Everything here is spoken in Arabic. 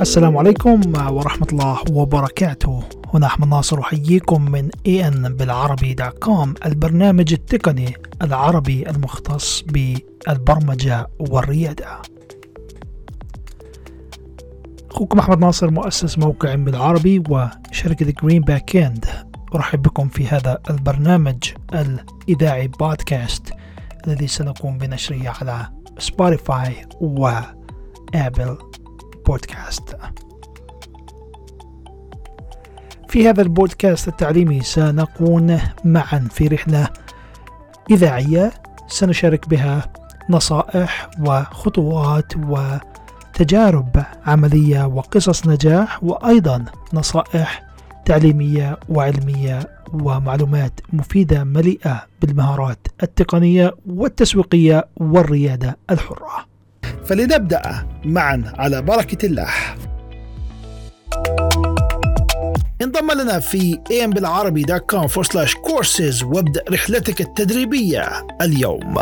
السلام عليكم ورحمة الله وبركاته. هنا أحمد ناصر أحييكم من إن بالعربي dot com البرنامج التقني العربي المختص بالبرمجة والريادة. أخوكم أحمد ناصر مؤسس موقع بالعربي وشركة جرين باك اند أرحب بكم في هذا البرنامج الإذاعي بودكاست الذي سنقوم بنشره على سبوتيفاي وآبل بودكاست في هذا البودكاست التعليمي سنكون معا في رحلة إذاعية سنشارك بها نصائح وخطوات وتجارب عملية وقصص نجاح وأيضا نصائح تعليمية وعلمية ومعلومات مفيدة مليئة بالمهارات التقنية والتسويقية والريادة الحرة. فلنبدأ معا على بركة الله. انضم لنا في ambilعربي.com forward slash courses وابدأ رحلتك التدريبية اليوم.